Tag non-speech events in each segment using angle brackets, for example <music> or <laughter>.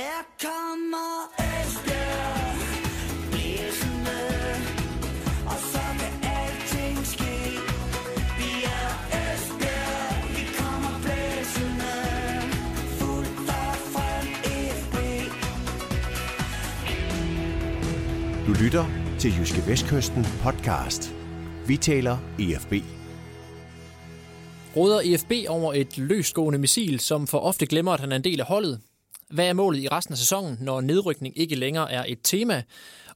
Her kommer Esbjerg blæsende, og så kan alting ske. Vi er Esbjerg, vi kommer blæsende, fuldt og frem FB. Du lytter til Jyske Vestkysten podcast. Vi taler EFB. Råder EFB over et løsgående missil, som for ofte glemmer, at han er en del af holdet? Hvad er målet i resten af sæsonen, når nedrykning ikke længere er et tema?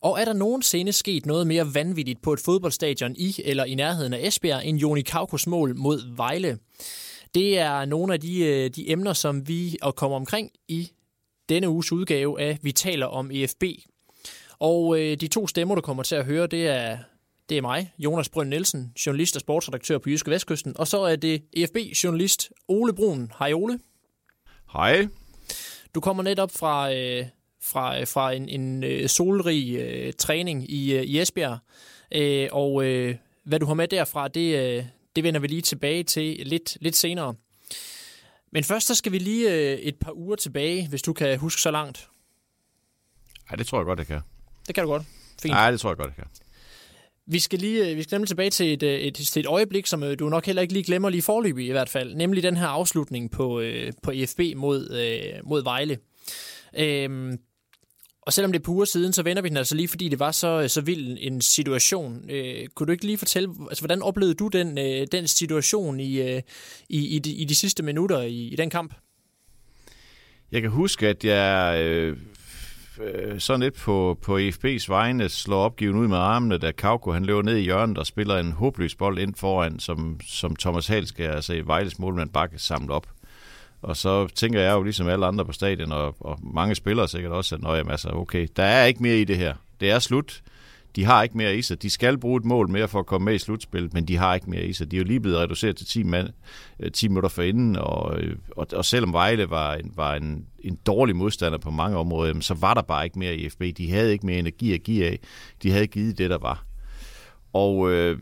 Og er der nogensinde sket noget mere vanvittigt på et fodboldstadion i eller i nærheden af Esbjerg end Joni Kaukos mål mod Vejle? Det er nogle af de, øh, de emner, som vi og kommer omkring i denne uges udgave af Vi taler om EFB. Og øh, de to stemmer, du kommer til at høre, det er, det er mig, Jonas Brønd Nielsen, journalist og sportsredaktør på Jyske Vestkysten. Og så er det EFB-journalist Ole Brun. Hej Ole. Hej. Du kommer netop fra, øh, fra, fra en, en øh, solrig øh, træning i, øh, i Esbjerg, øh, og øh, hvad du har med derfra, det, øh, det vender vi lige tilbage til lidt, lidt senere. Men først så skal vi lige øh, et par uger tilbage, hvis du kan huske så langt. Ja, det tror jeg godt, jeg kan. Det kan du godt. Fint. Nej, det tror jeg godt, jeg kan. Vi skal lige øh, vi skal nemlig tilbage til et, øh, et, til et øjeblik, som øh, du nok heller ikke lige glemmer lige forløbig i hvert fald, nemlig den her afslutning på, øh, på EFB mod, øh, mod Vejle. Øhm, og selvom det er på uger siden, så vender vi den altså lige, fordi det var så, så vild en situation. Øh, kunne du ikke lige fortælle, altså hvordan oplevede du den, øh, den situation i, øh, i, i, de, i de sidste minutter i, i den kamp? Jeg kan huske, at jeg øh, øh, sådan lidt på, på EFB's vegne slår opgiven ud med armene, da Kauko han løber ned i hjørnet og spiller en håbløs bold ind foran, som, som Thomas Halske, altså Vejles målmand, bare kan samle op. Og så tænker jeg jo ligesom alle andre på stadion, og, og mange spillere sikkert også, at Nå, altså, okay, der er ikke mere i det her. Det er slut. De har ikke mere i sig. De skal bruge et mål mere for at komme med i slutspillet, men de har ikke mere i sig. De er jo lige blevet reduceret til 10, mand, øh, 10 minutter forinden, og, øh, og, og selvom Vejle var, en, var en, en dårlig modstander på mange områder, jamen, så var der bare ikke mere i FB. De havde ikke mere energi at give af. De havde givet det, der var. Og øh,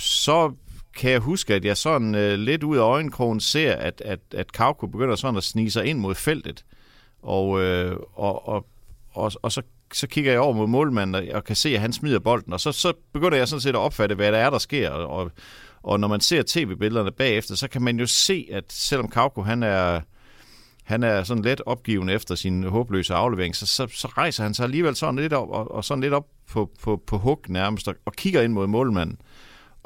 så kan jeg huske, at jeg sådan øh, lidt ud af øjenkrogen ser, at, at, at Kauko begynder sådan at snige sig ind mod feltet. Og, øh, og, og, og, og så, så kigger jeg over mod målmanden og kan se, at han smider bolden. Og så, så begynder jeg sådan set at opfatte, hvad der er, der sker. Og, og når man ser tv-billederne bagefter, så kan man jo se, at selvom Kauko han er, han er sådan let opgiven efter sin håbløse aflevering, så, så, så rejser han sig alligevel sådan lidt op, og, og sådan lidt op på, på, på hug nærmest, og, og kigger ind mod målmanden.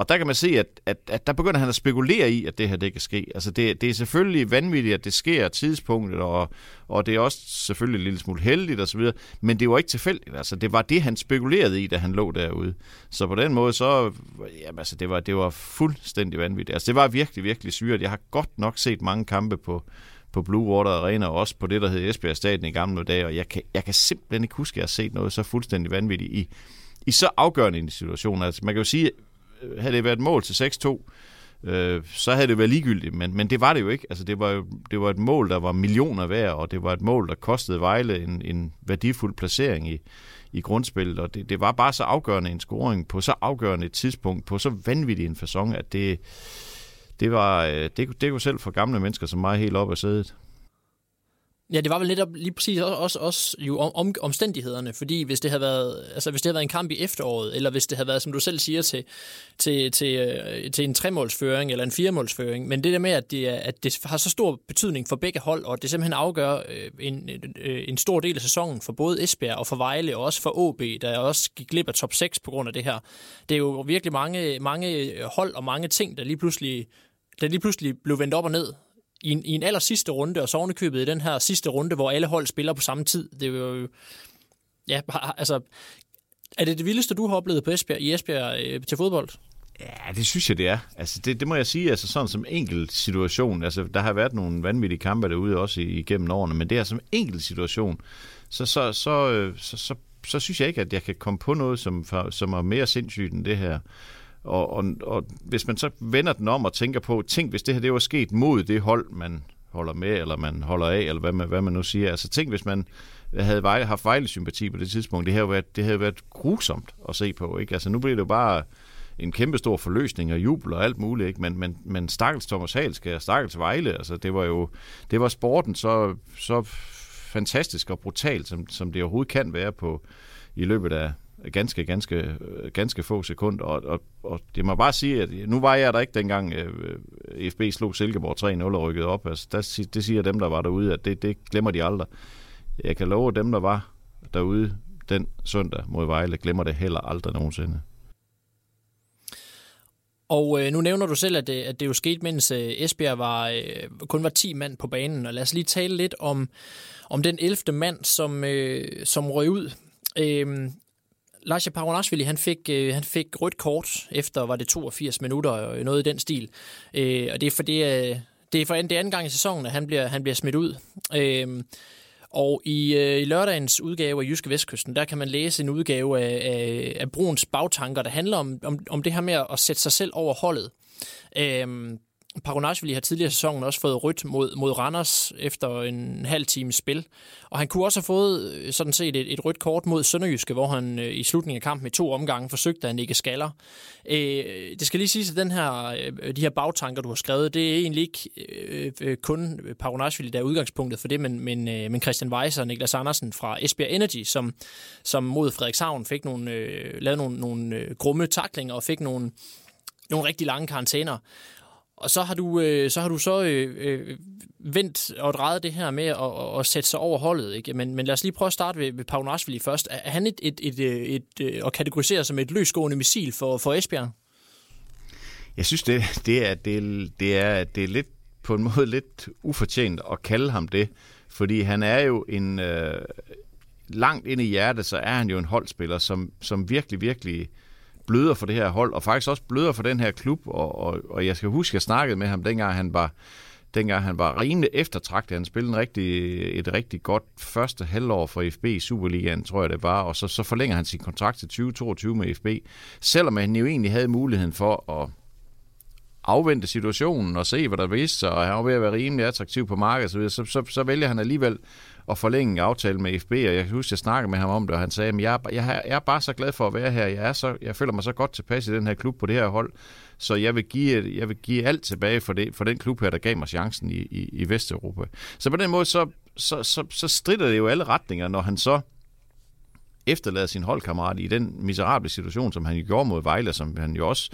Og der kan man se, at, at, at der begynder han at spekulere i, at det her det kan ske. Altså det, det er selvfølgelig vanvittigt, at det sker tidspunktet, og, og det er også selvfølgelig en lille smule heldigt osv., men det var ikke tilfældigt. Altså det var det, han spekulerede i, da han lå derude. Så på den måde, så jamen, altså, det, var, det var fuldstændig vanvittigt. Altså det var virkelig, virkelig syret. Jeg har godt nok set mange kampe på, på Blue Water Arena, og også på det, der hed Esbjerg Stadion i gamle dage, og jeg kan, jeg kan simpelthen ikke huske, at jeg har set noget så fuldstændig vanvittigt i, i så afgørende en situation. Altså man kan jo sige, havde det været et mål til 6-2, øh, så havde det været ligegyldigt, men, men det var det jo ikke. Altså, det, var jo, det var et mål, der var millioner værd, og det var et mål, der kostede Vejle en, en værdifuld placering i, i grundspillet, og det, det var bare så afgørende en scoring på så afgørende et tidspunkt, på så vanvittig en fasong, at det, det, var, øh, det, det kunne selv for gamle mennesker som mig helt op af sædet. Ja, det var vel netop lige præcis også, også, også jo om, omstændighederne, fordi hvis det havde været, altså hvis det havde været en kamp i efteråret, eller hvis det havde været, som du selv siger, til, til, til, øh, til en tremålsføring eller en firemålsføring, men det der med, at det, at det har så stor betydning for begge hold, og det simpelthen afgør øh, en, øh, en stor del af sæsonen for både Esbjerg og for Vejle, og også for OB, der også gik glip af top 6 på grund af det her. Det er jo virkelig mange, mange hold og mange ting, der lige pludselig, der lige pludselig blev vendt op og ned i en, i en aller sidste runde, og så ovenikøbet i den her sidste runde, hvor alle hold spiller på samme tid. Det er jo... Ja, altså... Er det det vildeste, du har oplevet på Esbjerg, i Esbjerg øh, til fodbold? Ja, det synes jeg, det er. Altså, det, det må jeg sige, altså sådan som enkelt situation. Altså, der har været nogle vanvittige kampe derude også igennem årene, men det er som enkelt situation. Så, så, så, øh, så, så, så synes jeg ikke, at jeg kan komme på noget, som, som er mere sindssygt end det her. Og, og, og hvis man så vender den om og tænker på, tænk hvis det her det var sket mod det hold, man holder med, eller man holder af, eller hvad man, hvad man nu siger. Altså tænk, hvis man havde vejle, haft Vejle-sympati på det tidspunkt. Det havde været, det havde været grusomt at se på. Ikke? Altså nu bliver det jo bare en kæmpe stor forløsning og jubel og alt muligt, ikke? Men, men, men stakkels Thomas Halske og stakkels Vejle, altså det var jo, det var sporten så, så fantastisk og brutal, som, som det overhovedet kan være på i løbet af ganske, ganske, øh, ganske få sekunder. Og, og, og det må bare sige, at nu var jeg der ikke dengang øh, øh FB slog Silkeborg 3-0 og rykkede op. Altså, der, det siger dem, der var derude, at det, det glemmer de aldrig. Jeg kan love dem, der var derude den søndag mod Vejle, glemmer det heller aldrig nogensinde. Og øh, nu nævner du selv, at det, at det jo skete, mens øh, Esbjerg var, øh, kun var 10 mand på banen. Og lad os lige tale lidt om, om den 11. mand, som, øh, som røg ud. Øh, Lars Paronashvili, han fik, øh, han fik rødt kort efter, var det 82 minutter, og noget i den stil. Øh, og det er for det, øh, det er for det anden gang i sæsonen, at han bliver, han bliver smidt ud. Øh, og i, øh, i lørdagens udgave af Jyske Vestkysten, der kan man læse en udgave af, af, af Bruns bagtanker, der handler om, om, om det her med at sætte sig selv over holdet. Øh, Paronashvili har tidligere i sæsonen også fået rødt mod, mod Randers efter en halv times spil. Og han kunne også have fået øh, sådan set et, et rødt kort mod Sønderjyske, hvor han øh, i slutningen af kampen i to omgange forsøgte at ikke skaller. Øh, det skal lige siges, at den her, øh, de her bagtanker, du har skrevet, det er egentlig ikke øh, øh kun Paronashvili, der er udgangspunktet for det, men, men, øh, men Christian Weiser og Niklas Andersen fra Esbjerg Energy, som, som mod Frederikshavn fik nogle, øh, lavede nogle, nogle øh, grumme taklinger og fik nogle, nogle rigtig lange karantæner. Og så har du øh, så, har du så øh, øh, vendt og drejet det her med at, at, at sætte sig over holdet. Ikke? Men, men lad os lige prøve at starte ved, ved Pau først. Er han et, et, et, øh, et, et, at kategorisere som et løsgående missil for, for Esbjerg? Jeg synes, det, det, er, det, det, er, det er lidt på en måde lidt ufortjent at kalde ham det, fordi han er jo en... Øh, langt ind i hjertet, så er han jo en holdspiller, som, som virkelig, virkelig bløder for det her hold, og faktisk også bløder for den her klub, og, og, og jeg skal huske, at jeg snakkede med ham, dengang han var, dengang han var rimelig eftertragtet. Han spillede en rigtig, et rigtig godt første halvår for FB i Superligaen, tror jeg det var, og så, så forlænger han sin kontrakt til 2022 med FB, selvom han jo egentlig havde muligheden for at afvente situationen og se, hvad der viste sig, og han var ved at være rimelig attraktiv på markedet, så, så, så, så vælger han alligevel at forlænge en aftale med FB, og jeg kan huske, jeg snakkede med ham om det, og han sagde, at jeg, jeg, jeg er bare så glad for at være her, jeg, er så, jeg føler mig så godt tilpas i den her klub på det her hold, så jeg vil give, jeg vil give alt tilbage for, det, for den klub her, der gav mig chancen i, i, i Vesteuropa. Så på den måde, så, så, så, så strider det jo alle retninger, når han så efterlader sin holdkammerat i den miserable situation, som han gjorde mod Vejle, som han jo også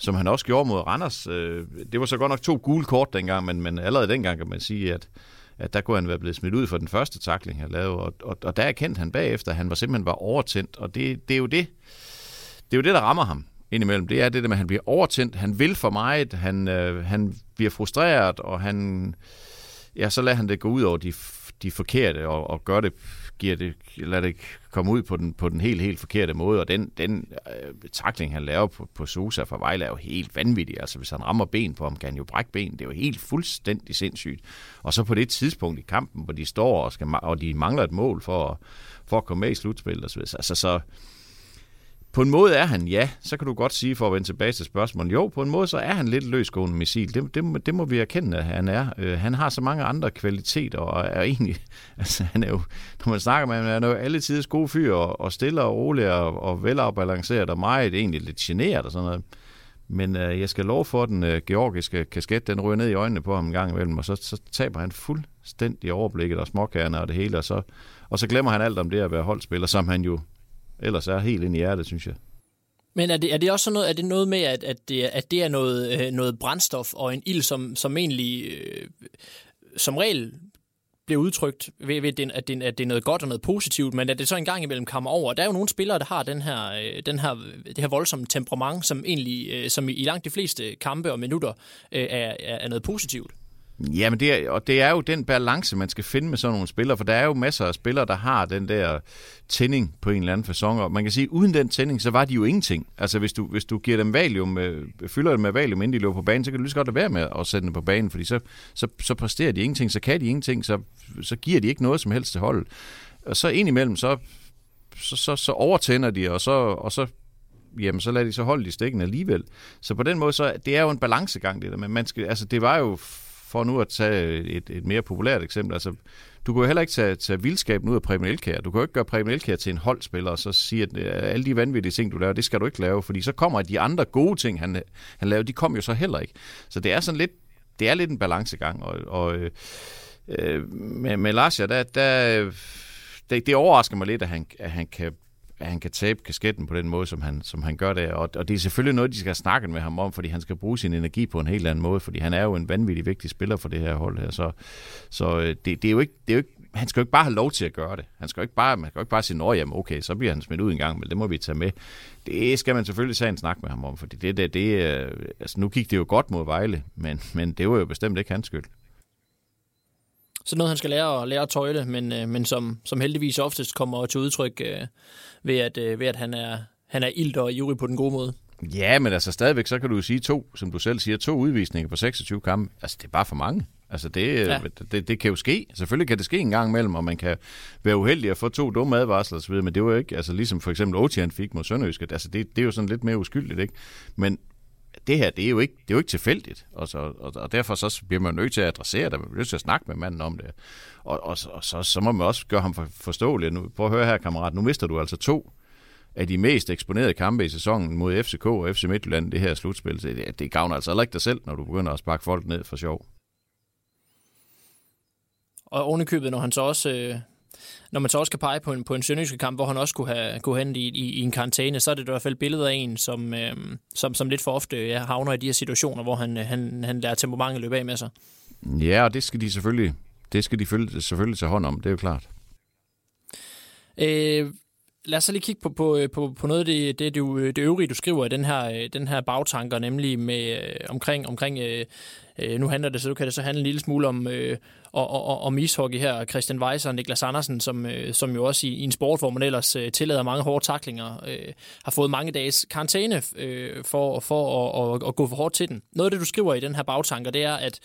som han også gjorde mod Randers. Øh, det var så godt nok to gule kort dengang, men, men allerede dengang kan man sige, at, at der kunne han være blevet smidt ud for den første takling, han lavede, og, og, og der erkendte han bagefter, at han var simpelthen var overtændt, og det, det er jo det, det er jo det, der rammer ham indimellem. Det er det der med, at han bliver overtændt, han vil for meget, han, øh, han bliver frustreret, og han, ja, så lader han det gå ud over de, de forkerte, og, og gør det giver det, lader det komme ud på den, på den helt, helt forkerte måde, og den, den øh, takling, han laver på, på Sosa fra Vejle, er jo helt vanvittig. Altså, hvis han rammer ben på ham, kan han jo brække ben. Det er jo helt fuldstændig sindssygt. Og så på det tidspunkt i kampen, hvor de står og, skal, og de mangler et mål for, for at komme med i slutspillet. Altså, så, på en måde er han, ja, så kan du godt sige, for at vende tilbage til spørgsmålet, jo, på en måde så er han lidt løsgående missil. Det, det, det må vi erkende, at han er. Øh, han har så mange andre kvaliteter, og er egentlig, <laughs> altså han er jo, når man snakker med ham, han er jo alle tiders gode fyr, og, og stille og rolig, og, og velafbalanceret, og meget egentlig lidt generet og sådan noget. Men øh, jeg skal love for, at den øh, georgiske kasket, den ryger ned i øjnene på ham en gang imellem, og så, så taber han fuldstændig overblikket og småkærne og det hele, og så, og så glemmer han alt om det at være holdspiller, som han jo ellers er helt ind i hjertet, synes jeg. Men er det, er det også sådan noget, er det noget med, at, at, det, at det er noget, øh, noget brændstof og en ild, som, som egentlig øh, som regel bliver udtrykt ved, ved at, det, at det er noget godt og noget positivt, men at det så en gang imellem kommer over. Der er jo nogle spillere, der har den her, øh, den her, det her voldsomme temperament, som egentlig, øh, som i langt de fleste kampe og minutter er, er noget positivt. Ja, men det er, og det er jo den balance, man skal finde med sådan nogle spillere, for der er jo masser af spillere, der har den der tænding på en eller anden façon, og man kan sige, uden den tænding, så var de jo ingenting. Altså, hvis du, hvis du giver dem valium, øh, fylder dem med valium, inden de løber på banen, så kan du lige så godt lade være med at sætte dem på banen, fordi så, så, så præsterer de ingenting, så kan de ingenting, så, så giver de ikke noget som helst til holdet. Og så indimellem, så, så, så, så overtænder de, og så, og så jamen så lader de så holde de stikken alligevel. Så på den måde, så det er jo en balancegang, det der. Men man skal, altså, det var jo for nu at tage et, et mere populært eksempel, altså, du kan jo heller ikke tage, tage vildskaben ud af Preben Elkær. Du kan jo ikke gøre Preben Elkær til en holdspiller, og så sige, at øh, alle de vanvittige ting, du laver, det skal du ikke lave, fordi så kommer de andre gode ting, han, han laver, de kommer jo så heller ikke. Så det er sådan lidt, det er lidt en balancegang, og, og øh, øh med, med Lars, der, der, det, det overrasker mig lidt, at han, at han kan at han kan tabe kasketten på den måde, som han, som han gør det. Og, og det er selvfølgelig noget, de skal snakke med ham om, fordi han skal bruge sin energi på en helt anden måde, fordi han er jo en vanvittig vigtig spiller for det her hold her. Så, så øh, det, det, er jo ikke, det er jo ikke han skal jo ikke bare have lov til at gøre det. Han skal jo ikke bare, man skal jo ikke bare sige, at jamen okay, så bliver han smidt ud en gang, men det må vi tage med. Det skal man selvfølgelig tage en snak med ham om, fordi det, det, det øh, altså nu gik det jo godt mod Vejle, men, men det var jo bestemt ikke hans skyld. Så noget, han skal lære at lære at tøjle, men, øh, men som, som heldigvis oftest kommer til udtryk øh, ved, at, øh, ved, at han er, han er ild og ivrig på den gode måde. Ja, men altså stadigvæk, så kan du jo sige to, som du selv siger, to udvisninger på 26 kampe. Altså, det er bare for mange. Altså, det, ja. det, det kan jo ske. Selvfølgelig kan det ske en gang imellem, og man kan være uheldig at få to dumme advarsler osv., men det var jo ikke, altså ligesom for eksempel Otian fik mod Sønderjysk, altså det, det er jo sådan lidt mere uskyldigt, ikke? Men det her, det er jo ikke, det er jo ikke tilfældigt, og, så, og, og derfor så bliver man nødt til at adressere det, man bliver nødt til at snakke med manden om det. Og, og, og så, så må man også gøre ham for, forståelig. Nu, prøv at høre her, kammerat, nu mister du altså to af de mest eksponerede kampe i sæsonen mod FCK og FC Midtjylland, det her slutspil. Det, det gavner altså heller ikke dig selv, når du begynder at sparke folk ned for sjov. Og ovenikøbet, når han så også... Øh, når man så også kan pege på en, på en sønderjyske kamp, hvor han også kunne have gå hen i, i, i en karantæne, så er det i hvert fald billeder af en, som, øh, som, som lidt for ofte ja, havner i de her situationer, hvor han, han, han lærer temperamentet løbe af med sig. Ja, og det skal de selvfølgelig, det skal de selvfølgelig tage hånd om, det er jo klart. Øh, lad os så lige kigge på, på, øh, på, på noget af det, det, det, øh, det øvrige, du skriver i den her, øh, den her bagtanker, nemlig med omkring, omkring øh, nu handler det, så du kan det så handle en lille smule om, øh, og, og, om ishockey her. Christian Weiss og Niklas Andersen, som, øh, som jo også i, i en sport, hvor man ellers øh, tillader mange hårde taklinger, øh, har fået mange dages karantæne øh, for, for at, at, at gå for hårdt til den. Noget af det, du skriver i den her bagtanker, det er, at,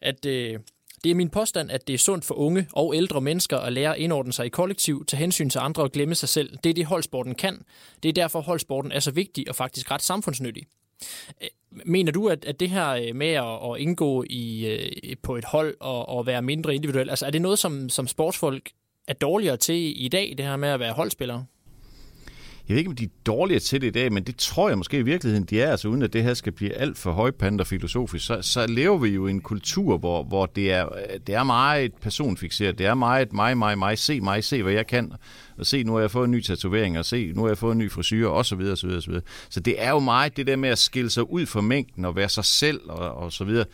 at øh, det er min påstand, at det er sundt for unge og ældre mennesker at lære at indordne sig i kollektiv, tage hensyn til andre og glemme sig selv. Det er det, holdsporten kan. Det er derfor, holdsporten er så vigtig og faktisk ret samfundsnyttig. Øh, mener du, at, at det her øh, med at, at indgå i, øh, på et hold og, og være mindre individuel, altså er det noget, som, som sportsfolk er dårligere til i dag, det her med at være holdspillere? Jeg ved ikke, om de er dårligere til det i dag, men det tror jeg måske i virkeligheden, de er, altså uden at det her skal blive alt for højpand og filosofisk, så, så lever vi jo i en kultur, hvor, hvor det, er, det er meget personfixeret, det er meget mig, mig, mig, se mig, se hvad jeg kan, og se, nu har jeg fået en ny tatovering, og se, nu har jeg fået en ny frisyr, og så videre, så videre, så videre. Så det er jo meget det der med at skille sig ud fra mængden og være sig selv, og, og så videre.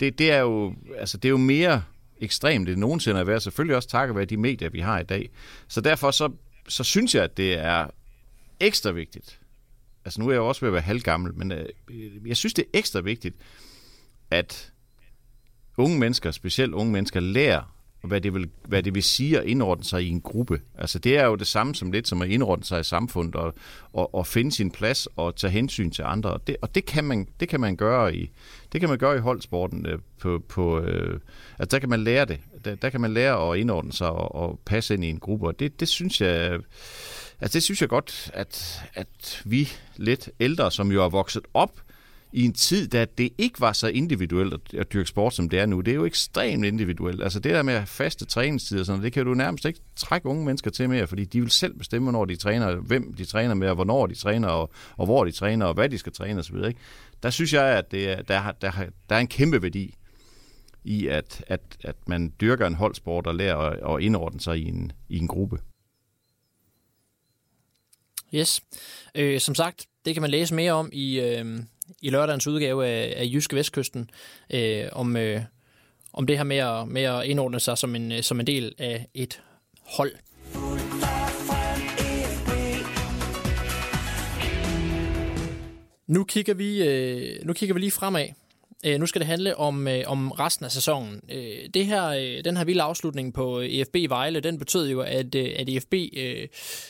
Det, det, er jo, altså, det er jo mere ekstremt end nogensinde at være, selvfølgelig også takket være de medier, vi har i dag. Så derfor så, så synes jeg, at det er ekstra vigtigt, altså nu er jeg jo også ved at være halvgammel, men øh, jeg synes, det er ekstra vigtigt, at unge mennesker, specielt unge mennesker, lærer, hvad det, vil, hvad det vil sige at indordne sig i en gruppe. Altså det er jo det samme som lidt som at indordne sig i samfundet og, og, og finde sin plads og tage hensyn til andre. Og det, og det kan man det kan man gøre i det kan man gøre i holdsporten øh, på, på øh, altså der kan man lære det. Der, der kan man lære at indordne sig og, og passe ind i en gruppe. Og det, det synes jeg Altså det synes jeg godt, at, at vi lidt ældre, som jo er vokset op i en tid, da det ikke var så individuelt at, dyrke sport, som det er nu. Det er jo ekstremt individuelt. Altså det der med faste træningstider, sådan, det kan du nærmest ikke trække unge mennesker til mere, fordi de vil selv bestemme, hvornår de træner, hvem de træner med, og hvornår de træner, og, og hvor de træner, og hvad de skal træne osv. Ikke? Der synes jeg, at det er, der, der, der er en kæmpe værdi i, at, at, at man dyrker en holdsport og lærer at, at indordne sig i en, i en gruppe. Yes. Øh, som sagt, det kan man læse mere om i, øh, i lørdagens udgave af, af Jyske Vestkysten, øh, om, øh, om det her med at, med at indordne sig som en, øh, som en del af et hold. Nu kigger vi, øh, nu kigger vi lige fremad. Øh, nu skal det handle om, øh, om resten af sæsonen. Øh, det her, øh, den her vilde afslutning på øh, EFB Vejle, den betød jo, at, øh, at EFB øh,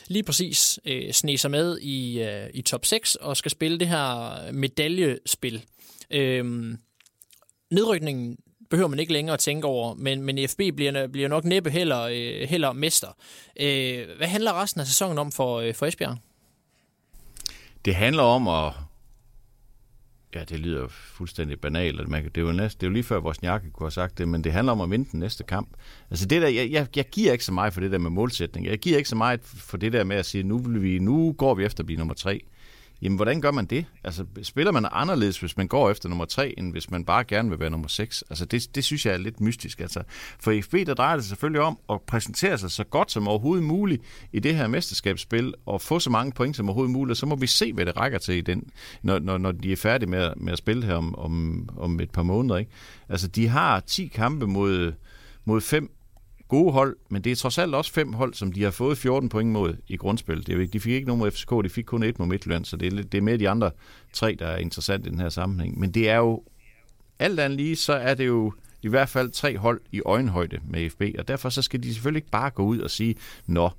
lige præcis øh, sne sig med i, øh, i top 6 og skal spille det her medaljespil. Øh, nedrykningen behøver man ikke længere at tænke over, men, men EFB bliver, bliver nok næppe heller, øh, heller mester. Øh, hvad handler resten af sæsonen om for, øh, for Esbjerg? Det handler om at Ja, det lyder fuldstændig banalt. Det er jo, næste, det er jo lige før vores Jakke kunne have sagt det, men det handler om at vinde den næste kamp. Altså det der, jeg, jeg, jeg giver ikke så meget for det der med målsætning. Jeg giver ikke så meget for det der med at sige, nu, vil vi, nu går vi efter at blive nummer tre. Jamen, hvordan gør man det? Altså, spiller man anderledes, hvis man går efter nummer 3, end hvis man bare gerne vil være nummer 6? Altså, det, det synes jeg er lidt mystisk. Altså, for FB, der drejer det selvfølgelig om at præsentere sig så godt som overhovedet muligt i det her mesterskabsspil, og få så mange point som overhovedet muligt, og så må vi se, hvad det rækker til, i den, når, når, når de er færdige med, at- med at spille her om, om, om et par måneder. Ikke? Altså, de har 10 kampe mod, mod fem gode hold, men det er trods alt også fem hold, som de har fået 14 point mod i grundspil. Det er ikke, de fik ikke nogen mod FCK, de fik kun et mod Midtjylland, så det er, lidt- det er med de andre tre, der er interessant i den her sammenhæng. Men det er jo, alt andet lige, så er det jo i hvert fald tre hold i øjenhøjde med FB, og derfor så skal de selvfølgelig ikke bare gå ud og sige, nå,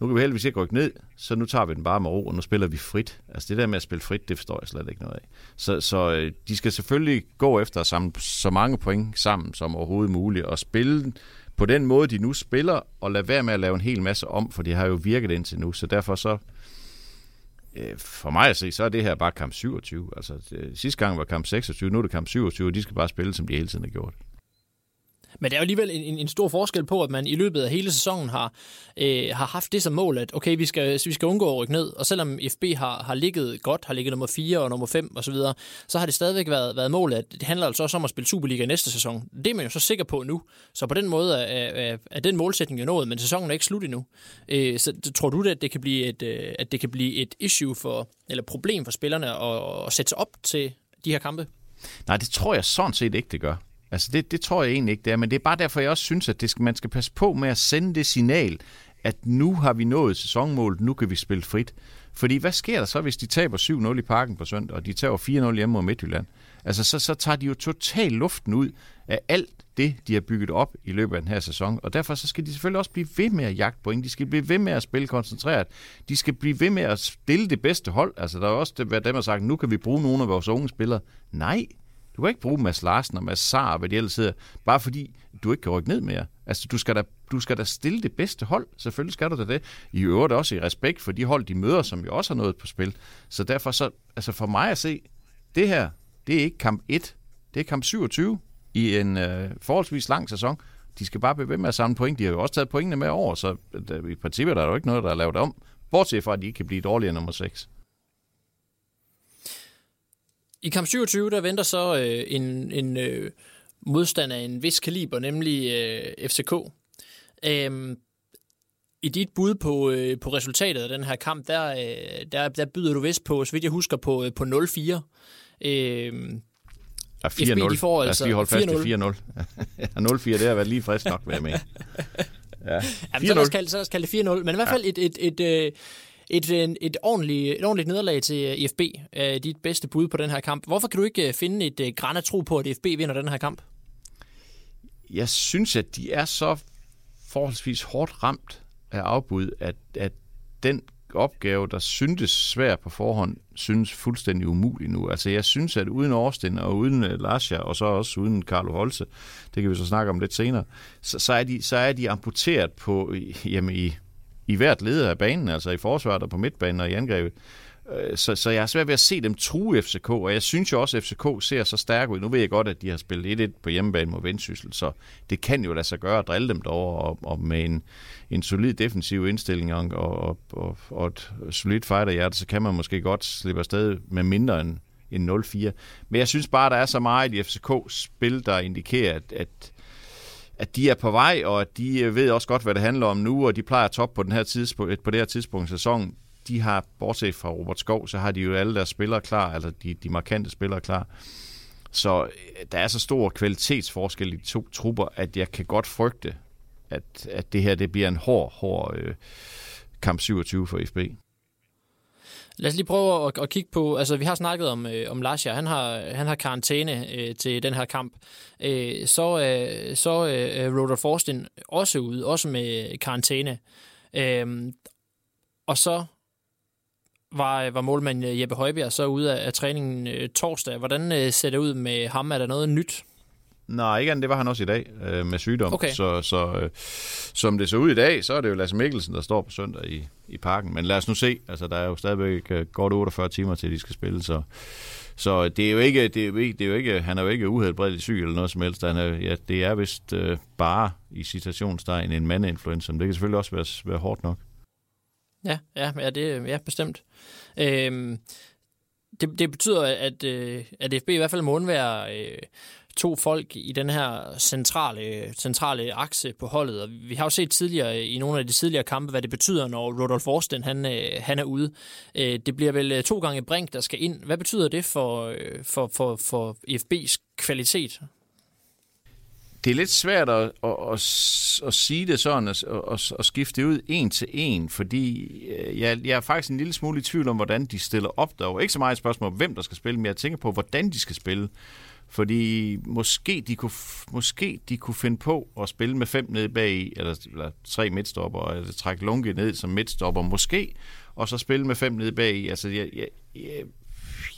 nu kan vi heldigvis ikke rykke ned, så nu tager vi den bare med ro, og nu spiller vi frit. Altså det der med at spille frit, det forstår jeg slet ikke noget af. Så, så øh, de skal selvfølgelig gå efter at samle så mange point sammen som overhovedet muligt, og spille på den måde, de nu spiller, og lade være med at lave en hel masse om, for det har jo virket indtil nu. Så derfor så, øh, for mig at se, så er det her bare kamp 27. Altså det, sidste gang var kamp 26, nu er det kamp 27, og de skal bare spille, som de hele tiden har gjort. Men det er jo alligevel en, en, en stor forskel på, at man i løbet af hele sæsonen har, øh, har haft det som mål, at okay, vi skal, vi skal undgå at rykke ned. Og selvom FB har, har ligget godt, har ligget nummer 4 og nummer 5 osv., så, så har det stadigvæk været, været målet, at det handler altså også om at spille Superliga næste sæson. Det er man jo så sikker på nu. Så på den måde er, er, er den målsætning jo nået, men sæsonen er ikke slut endnu. Øh, så tror du, at det kan blive et, øh, at det kan blive et issue for, eller problem for spillerne at, at sætte sig op til de her kampe? Nej, det tror jeg sådan set ikke, det gør. Altså, det, det tror jeg egentlig ikke, det er. Men det er bare derfor, jeg også synes, at det skal, man skal passe på med at sende det signal, at nu har vi nået sæsonmålet, nu kan vi spille frit. Fordi hvad sker der så, hvis de taber 7-0 i parken på søndag, og de taber 4-0 hjemme mod Midtjylland? Altså, så, så tager de jo totalt luften ud af alt det, de har bygget op i løbet af den her sæson. Og derfor så skal de selvfølgelig også blive ved med at jagte point. De skal blive ved med at spille koncentreret. De skal blive ved med at stille det bedste hold. Altså, der er også det, hvad dem har sagt, nu kan vi bruge nogle af vores unge spillere. Nej, du kan ikke bruge Mads Larsen og Mads Sar og hvad de ellers hedder, bare fordi du ikke kan rykke ned mere. Altså, du skal, da, du skal da stille det bedste hold. Selvfølgelig skal du da det. I øvrigt også i respekt for de hold, de møder, som jo også har noget på spil. Så derfor så, altså for mig at se, det her, det er ikke kamp 1, det er kamp 27 i en øh, forholdsvis lang sæson. De skal bare blive ved med at samle point. De har jo også taget pointene med over, så der, i princippet er der jo ikke noget, der er lavet om. Bortset fra, at de ikke kan blive dårligere nummer 6. I kamp 27, der venter så øh, en, en øh, modstand af en vis kaliber, nemlig øh, FCK. Øhm, I dit bud på, øh, på resultatet af den her kamp, der, øh, der, der byder du vist på, så vidt jeg husker, på, øh, på 0-4. Øhm, Ja, FB, de får Lad os altså lige holde fast 4-0. i 4-0. Ja, 0-4, det har været lige frisk nok, vil jeg med. <laughs> Ja. Jamen, så lad os kalde, så lad os kalde det 4-0, men i hvert fald et, et, et, øh, et, et, øh, et, ordentligt, et ordentligt nederlag til IFB, øh, dit bedste bud på den her kamp. Hvorfor kan du ikke øh, finde et øh, græn tro på, at IFB vinder den her kamp? Jeg synes, at de er så forholdsvis hårdt ramt af afbud, at, at den opgave, der syntes svær på forhånd, synes fuldstændig umulig nu. Altså jeg synes, at uden Årsten og uden øh, uh, Larsja, og så også uden Carlo Holse, det kan vi så snakke om lidt senere, så, så, er, de, så er de amputeret på, jamen, i, i hvert led af banen, altså i forsvaret og på midtbanen og i angrebet. Øh, så, så jeg har svært ved at se dem true FCK, og jeg synes jo også, at FCK ser så stærk ud. Nu ved jeg godt, at de har spillet 1-1 på hjemmebane mod Vendsyssel, så det kan jo lade sig gøre at drille dem derovre, og, og med en, en solid defensiv indstilling og, og, og, og et solidt fighterhjerte, så kan man måske godt slippe afsted med mindre end, end 0-4. Men jeg synes bare, at der er så meget i FCK's spil, der indikerer, at, at at de er på vej, og at de øh, ved også godt, hvad det handler om nu, og de plejer top på, den her tidspunkt, på det her tidspunkt i sæsonen. De har, bortset fra Robert Skov, så har de jo alle deres spillere klar, altså de, de markante spillere klar. Så øh, der er så stor kvalitetsforskel i de to trupper, at jeg kan godt frygte, at, at det her det bliver en hård, hård øh, kamp 27 for FB. Lad os lige prøve at, at kigge på, altså vi har snakket om, øh, om Lasha, han har, han har karantæne øh, til den her kamp. Øh, så øh, så øh, Roder Forstin også ude, også med karantæne. Øh, og så var, var målmand Jeppe Højbjerg så ude af, af træningen øh, torsdag. Hvordan øh, ser det ud med ham? Er der noget nyt? Nej, ikke andet, det var han også i dag øh, med sygdom. Okay. Så, så øh, som det så ud i dag, så er det jo Lasse Mikkelsen, der står på søndag i, i parken. Men lad os nu se, altså der er jo stadigvæk øh, godt 48 timer til, de skal spille, så, så det er jo ikke, det er jo ikke, det er jo ikke han er jo ikke uhelbredeligt syg eller noget som helst. Han er, ja, det er vist øh, bare i citationstegn en mandeinfluenza, men det kan selvfølgelig også være, være hårdt nok. Ja, ja, ja, det, ja bestemt. Øhm, det, det betyder, at, øh, at FB i hvert fald må undvære øh, to folk i den her centrale, centrale akse på holdet. Og vi har jo set tidligere i nogle af de tidligere kampe, hvad det betyder, når Rudolf Forsten han, øh, han er ude. Øh, det bliver vel øh, to gange Brink, der skal ind. Hvad betyder det for, for, for, for FB's kvalitet? det er lidt svært at, at, at, at sige det sådan, at, at, at skifte det ud en til en, fordi jeg, jeg er faktisk en lille smule i tvivl om, hvordan de stiller op derovre. Ikke så meget et spørgsmål om, hvem der skal spille, men jeg tænker på, hvordan de skal spille. Fordi måske de kunne, måske de kunne finde på at spille med fem nede bag, eller, eller tre midtstopper, eller altså trække Lunke ned som midtstopper, måske, og så spille med fem nede bag. Altså, jeg, jeg, jeg,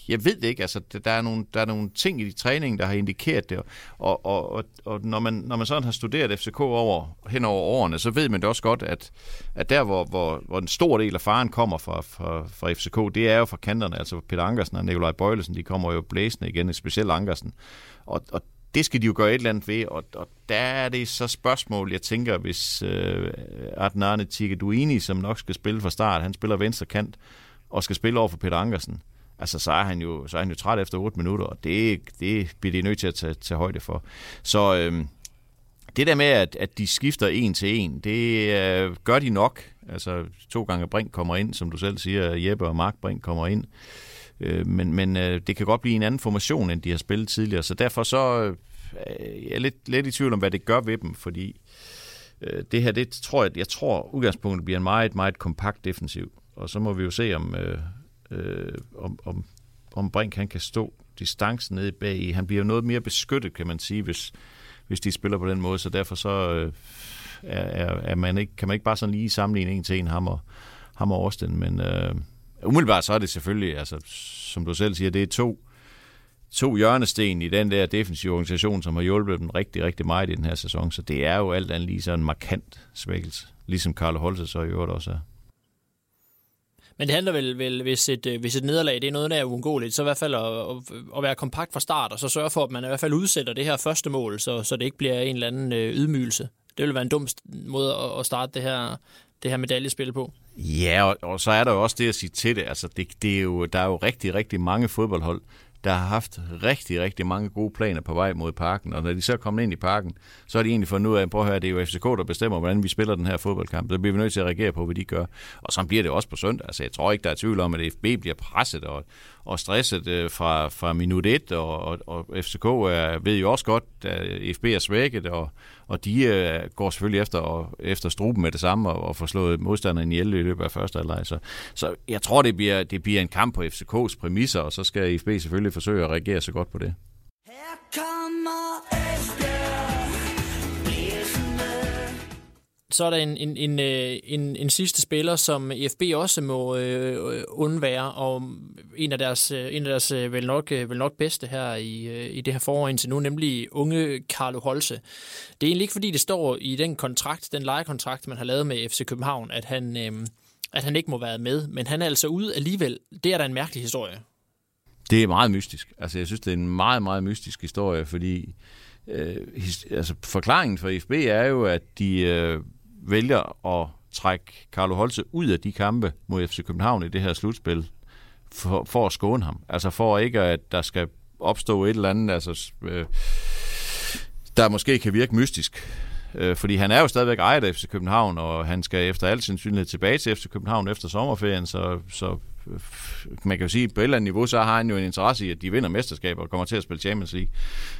jeg ved det ikke. Altså, der, er nogle, der er nogle ting i de træning, der har indikeret det. Og, og, og, og når, man, når man sådan har studeret FCK over, hen over årene, så ved man det også godt, at, at der, hvor, hvor, hvor en stor del af faren kommer fra, fra, fra FCK, det er jo fra kanterne. Altså Peter Ankersen og Nikolaj Bøjlesen, de kommer jo blæsende igen, specielt Ankersen. Og, og det skal de jo gøre et eller andet ved, og, og der er det så spørgsmål, jeg tænker, hvis øh, Adnane Tigeduini, som nok skal spille fra start, han spiller venstre kant, og skal spille over for Peter Ankersen, altså så er han jo, så er han jo træt efter 8 minutter, og det, det bliver de nødt til at tage, tage højde for. Så øhm, det der med, at, at de skifter en til en, det øh, gør de nok. Altså to gange Brink kommer ind, som du selv siger, Jeppe og Mark Brink kommer ind. Øh, men men øh, det kan godt blive en anden formation, end de har spillet tidligere, så derfor så øh, jeg er lidt, lidt i tvivl om, hvad det gør ved dem, fordi øh, det her, det tror jeg, jeg tror udgangspunktet bliver en meget, meget kompakt defensiv. Og så må vi jo se, om, øh, øh, om, om, om Brink han kan stå distancen nede bag. i. Han bliver jo noget mere beskyttet, kan man sige, hvis, hvis de spiller på den måde, så derfor så øh, er, er, er man ikke, kan man ikke bare sådan lige sammenligne en til en ham og, ham og Austin, men øh, umiddelbart så er det selvfølgelig, altså, som du selv siger, det er to, to hjørnesten i den der defensive organisation, som har hjulpet dem rigtig, rigtig meget i den her sæson, så det er jo alt andet lige sådan en markant svækkelse, ligesom Carlo Holse så i øvrigt også er. Men det handler vel, vel hvis, et, øh, hvis et nederlag det er noget, der er uundgåeligt, så i hvert fald at, at være kompakt fra start, og så sørge for, at man i hvert fald udsætter det her første mål, så, så det ikke bliver en eller anden øh, ydmygelse. Det vil være en dum måde at starte det her, det her medaljespil på. Ja, og, og så er der jo også det at sige til det. Altså, det, det er jo, der er jo rigtig, rigtig mange fodboldhold, der har haft rigtig, rigtig mange gode planer på vej mod parken, og når de så er kommet ind i parken, så er de egentlig fundet ud af, prøv at høre, det er jo FCK, der bestemmer, hvordan vi spiller den her fodboldkamp. Så bliver vi nødt til at reagere på, hvad de gør. Og så bliver det også på søndag. Altså, jeg tror ikke, der er tvivl om, at FB bliver presset og, og stresset øh, fra, fra minut 1, og, og, og FCK er, ved jo også godt, at FB er svækket, og, og de øh, går selvfølgelig efter, og, efter struben med det samme, og, og får slået modstanderen ihjel i løbet af første halvleg. Så, så jeg tror, det bliver, det bliver en kamp på FCK's præmisser, og så skal FB selvfølgelig forsøge at reagere så godt på det. Her kommer Esbjerg Så er der en, en, en, øh, en, en sidste spiller, som FB også må øh, undvære, og en af deres, øh, en af deres øh, vel, nok, vel nok bedste her i, i det her forår indtil nu, nemlig unge Carlo Holse. Det er egentlig ikke, fordi det står i den kontrakt, den lejekontrakt, man har lavet med FC København, at han, øh, at han ikke må være med, men han er altså ude alligevel. Det er da en mærkelig historie. Det er meget mystisk. Altså, jeg synes, det er en meget, meget mystisk historie, fordi øh, his, altså, forklaringen for FB er jo, at de øh, vælger at trække Carlo Holse ud af de kampe mod FC København i det her slutspil, for, for at skåne ham. Altså for ikke, at der skal opstå et eller andet, altså, øh, der måske kan virke mystisk. Øh, fordi han er jo stadigvæk ejet af FC København, og han skal efter al sandsynlighed tilbage til FC København efter sommerferien, så, så man kan jo sige, at på et eller andet niveau, så har han jo en interesse i, at de vinder mesterskaber og kommer til at spille Champions League.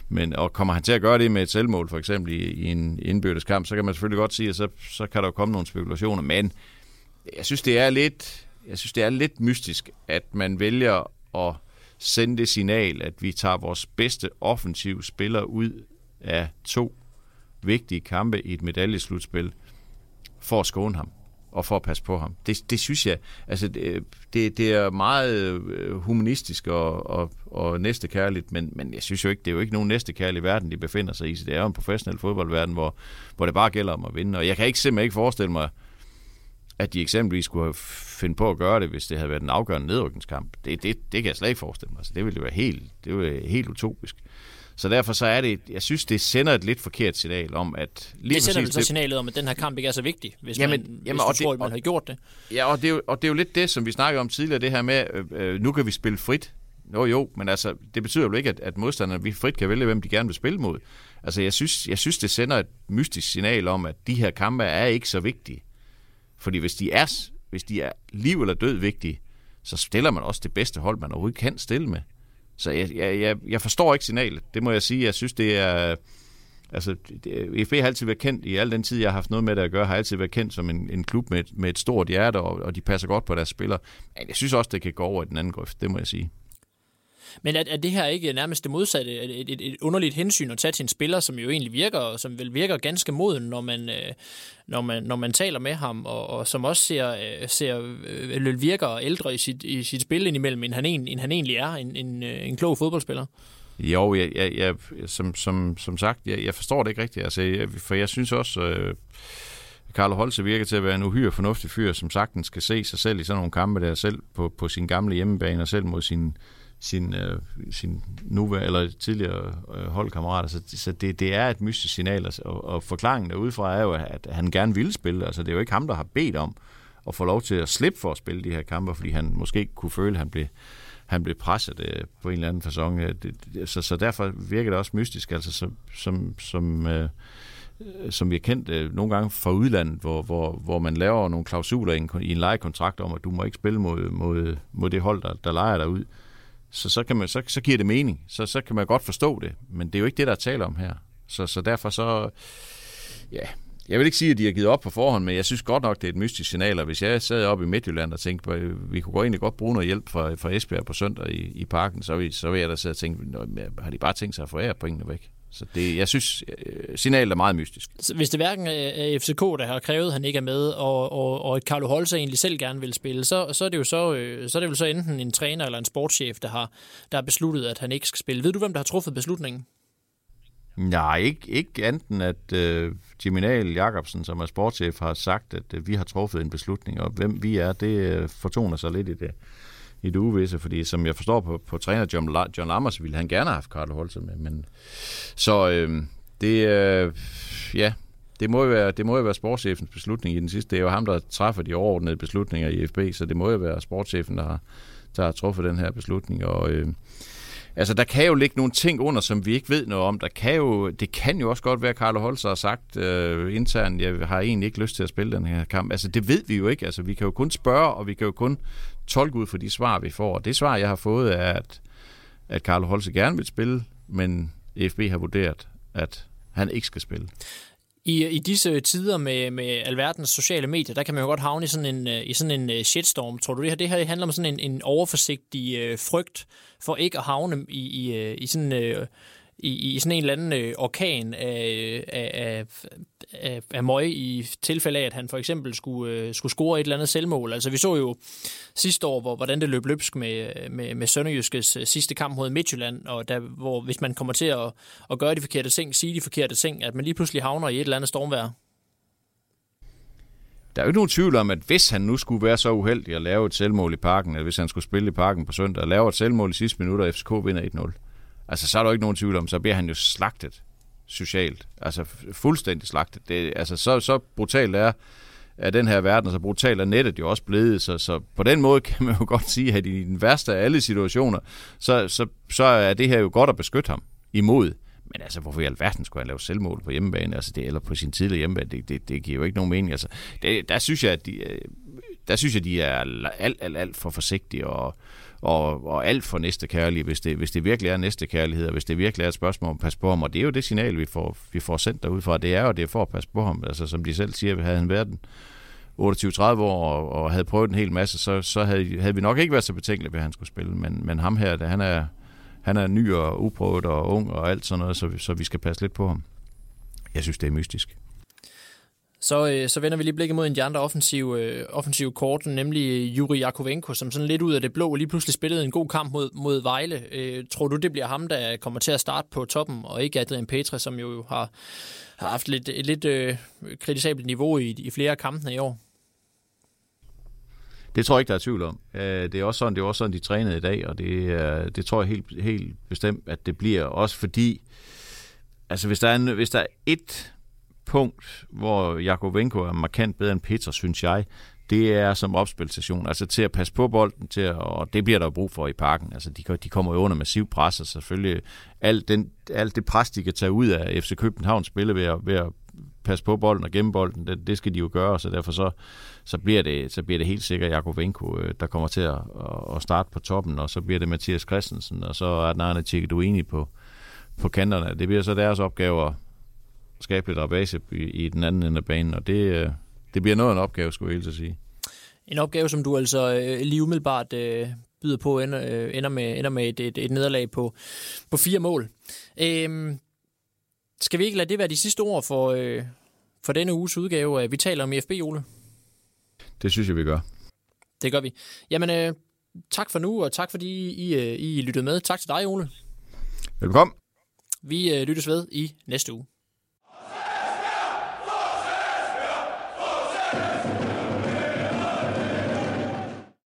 Men, og kommer han til at gøre det med et selvmål, for eksempel i, i en indbyrdes kamp, så kan man selvfølgelig godt sige, at så, så kan der jo komme nogle spekulationer. Men jeg synes, det er lidt, jeg synes, det er lidt mystisk, at man vælger at sende det signal, at vi tager vores bedste offensive spiller ud af to vigtige kampe i et medaljeslutspil for at skåne ham og for at passe på ham. Det, det synes jeg, altså det, det, det er meget øh, humanistisk og, og, og næstekærligt, men, men jeg synes jo ikke, det er jo ikke nogen næstekærlig verden, de befinder sig i. Så det er jo en professionel fodboldverden, hvor, hvor det bare gælder om at vinde. Og jeg kan ikke simpelthen ikke forestille mig, at de eksempelvis skulle have finde på at gøre det, hvis det havde været en afgørende nedrykningskamp. Det, det, det kan jeg slet ikke forestille mig. Så det ville jo være helt, det ville være helt utopisk. Så derfor så er det, jeg synes, det sender et lidt forkert signal om, at... Lige det sender vel så signalet om, at den her kamp ikke er så vigtig, hvis jamen, man, jamen, hvis du tror, man har gjort det. Ja, og det, er jo, og det er jo lidt det, som vi snakkede om tidligere, det her med, øh, øh, nu kan vi spille frit Jo, jo, men altså, det betyder jo ikke, at, at modstanderne vi frit kan vælge, hvem de gerne vil spille mod. Altså, jeg synes, jeg synes, det sender et mystisk signal om, at de her kampe er ikke så vigtige. Fordi hvis de er, hvis de er liv eller død vigtige, så stiller man også det bedste hold, man overhovedet kan stille med. Så jeg, jeg, jeg, jeg forstår ikke signalet. Det må jeg sige. Jeg synes, det er... Altså, FB har altid været kendt, i al den tid, jeg har haft noget med det at gøre, har altid været kendt som en, en klub med, med et stort hjerte, og, og de passer godt på deres spillere. Men jeg synes også, det kan gå over i den anden grøft, det må jeg sige. Men er, er det her ikke nærmest det modsatte? Et, et, et underligt hensyn at tage til en spiller, som jo egentlig virker, som vel virker ganske moden, når man, øh, når man, når man taler med ham, og, og som også ser, øh, ser øh, virker ældre i sit, i sit spil indimellem, end han, en, end han egentlig er, en, en, øh, en klog fodboldspiller? Jo, jeg, jeg, jeg, som, som, som sagt, jeg, jeg forstår det ikke rigtigt. Altså, jeg, for jeg synes også, øh, Carlo Holse virker til at være en uhyre fornuftig fyr, som sagtens skal se sig selv i sådan nogle kampe der, selv på, på sin gamle hjemmebane, og selv mod sin, sin, øh, sin nuværende eller tidligere øh, holdkammerater. Så, altså, så det, det er et mystisk signal, altså, og, og forklaringen derudefra er jo, at han gerne vil spille. Altså, det er jo ikke ham, der har bedt om at få lov til at slippe for at spille de her kampe, fordi han måske kunne føle, at han blev, han blev presset øh, på en eller anden fasong. Det, det, så, så derfor virker det også mystisk, altså som, som, som øh, som vi har kendt øh, nogle gange fra udlandet, hvor, hvor, hvor man laver nogle klausuler i en, i en lejekontrakt om, at du må ikke spille mod, mod, mod det hold, der, der leger dig ud så, så, kan man, så, så giver det mening. Så, så kan man godt forstå det. Men det er jo ikke det, der er tale om her. Så, så derfor så... Ja, jeg vil ikke sige, at de har givet op på forhånd, men jeg synes godt nok, det er et mystisk signal, og hvis jeg sad oppe i Midtjylland og tænkte at vi kunne gå egentlig godt bruge noget hjælp fra, fra Esbjerg på søndag i, i parken, så vil, så vil jeg da sidde og tænke, har de bare tænkt sig at forære pointene væk? Så det, jeg synes, øh, signalet er meget mystisk. Hvis det hverken er FCK, der har krævet, at han ikke er med, og, og, og et Carlo Holse egentlig selv gerne vil spille, så, så er det jo så, øh, så er det jo så enten en træner eller en sportschef, der har, der har besluttet, at han ikke skal spille. Ved du, hvem der har truffet beslutningen? Nej, ikke, ikke andet at Jimmy Nahl Jacobsen, som er sportschef, har sagt, at uh, vi har truffet en beslutning, og hvem vi er, det uh, fortoner sig lidt i det i det uvisse, fordi som jeg forstår på, på træner John, John Lammers, ville han gerne have haft Carlo Holse med. Men, så øh, det, øh, ja, det må, jo være, det må jo være sportschefens beslutning i den sidste. Det er jo ham, der træffer de overordnede beslutninger i FB, så det må jo være sportschefen, der har, der har truffet den her beslutning. Og, øh, Altså, der kan jo ligge nogle ting under, som vi ikke ved noget om. Der kan jo, det kan jo også godt være, at Carlo Holzer har sagt øh, internt, jeg har egentlig ikke lyst til at spille den her kamp. Altså, det ved vi jo ikke. Altså, vi kan jo kun spørge, og vi kan jo kun tolke ud for de svar, vi får. Og det svar, jeg har fået, er, at, at Carlo Holse gerne vil spille, men FB har vurderet, at han ikke skal spille. I, I disse tider med, med alverdens sociale medier, der kan man jo godt havne i sådan en, øh, i sådan en øh, shitstorm. Tror du, det her, det her handler om sådan en, en overforsigtig øh, frygt for ikke at havne i, i, øh, i sådan... Øh, i, i sådan en eller anden øh, orkan af, af, af, af møg i tilfælde af, at han for eksempel skulle, øh, skulle score et eller andet selvmål. Altså vi så jo sidste år, hvor, hvordan det løb løbsk med, med, med Sønderjyskes øh, sidste kamp mod Midtjylland, og der, hvor hvis man kommer til at, at gøre de forkerte ting, sige de forkerte ting, at man lige pludselig havner i et eller andet stormvejr. Der er jo ikke nogen tvivl om, at hvis han nu skulle være så uheldig at lave et selvmål i parken, eller hvis han skulle spille i parken på søndag og lave et selvmål i sidste minutter, og FCK vinder 1-0, altså så er der jo ikke nogen tvivl om, så bliver han jo slagtet socialt. Altså fuldstændig slagtet. Det, altså så, så brutalt er, er den her verden, og så brutalt er nettet jo også blevet, så, så på den måde <laughs> kan man jo godt sige, at i den værste af alle situationer, så, så, så er det her jo godt at beskytte ham imod. Men altså, hvorfor i alverden skulle han lave selvmål på hjemmebane, altså det, eller på sin tidligere hjemmebane, det, det, det giver jo ikke nogen mening. Altså, det, der synes jeg, at de, øh, der synes jeg, de er alt, alt, alt for forsigtige og, og, og alt for næste kærlighed, hvis det, hvis det virkelig er næstekærlighed, og hvis det virkelig er et spørgsmål om at passe på ham. Og det er jo det signal, vi får, vi får sendt derudfra. Det er jo det for at passe på ham. Altså, som de selv siger, havde han været 28-30 år og, og havde prøvet en hel masse, så, så havde, havde vi nok ikke været så betænkelige ved, at han skulle spille. Men, men ham her, han er, han er ny og uprøvet og ung og alt sådan noget, så, så vi skal passe lidt på ham. Jeg synes, det er mystisk. Så, øh, så vender vi lige blikket mod en af de andre offensive, øh, offensive kort, nemlig øh, Juri Jakovenko, som sådan lidt ud af det blå lige pludselig spillede en god kamp mod, mod Vejle. Øh, tror du, det bliver ham, der kommer til at starte på toppen, og ikke Adrian Petre, som jo har, har haft lidt, et lidt øh, kritisabelt niveau i, i flere af kampene i år? Det tror jeg ikke, der er tvivl om. Øh, det er også sådan, det er også sådan de trænede i dag, og det, øh, det tror jeg helt, helt bestemt, at det bliver. Også fordi, altså hvis der er, en, hvis der er et punkt, hvor Jakovenko er markant bedre end Peter, synes jeg, det er som opspilstation, altså til at passe på bolden, til at, og det bliver der jo brug for i parken. Altså de, de kommer jo under massiv pres, og selvfølgelig alt, den, alt det pres, de kan tage ud af FC Københavns spille ved at, ved at passe på bolden og gemme bolden, det, det skal de jo gøre, så derfor så, så, bliver, det, så bliver det helt sikkert Jakob Venko, øh, der kommer til at, at starte på toppen, og så bliver det Mathias Christensen, og så er den Arne Tjekeduini på, på kanterne. Det bliver så deres opgave at skabe lidt rabase i, i den anden ende af banen, og det, øh, det bliver noget af en opgave, skulle jeg helt sige. En opgave, som du altså øh, lige umiddelbart øh, byder på, ender, øh, ender med, ender med et, et, et nederlag på, på fire mål. Øh, skal vi ikke lade det være de sidste ord for, øh, for denne uges udgave Vi taler om IFB, Ole? Det synes jeg, vi gør. Det gør vi. Jamen, øh, tak for nu, og tak fordi I, øh, I lyttede med. Tak til dig, Ole. Velkommen. Vi øh, lyttes ved i næste uge.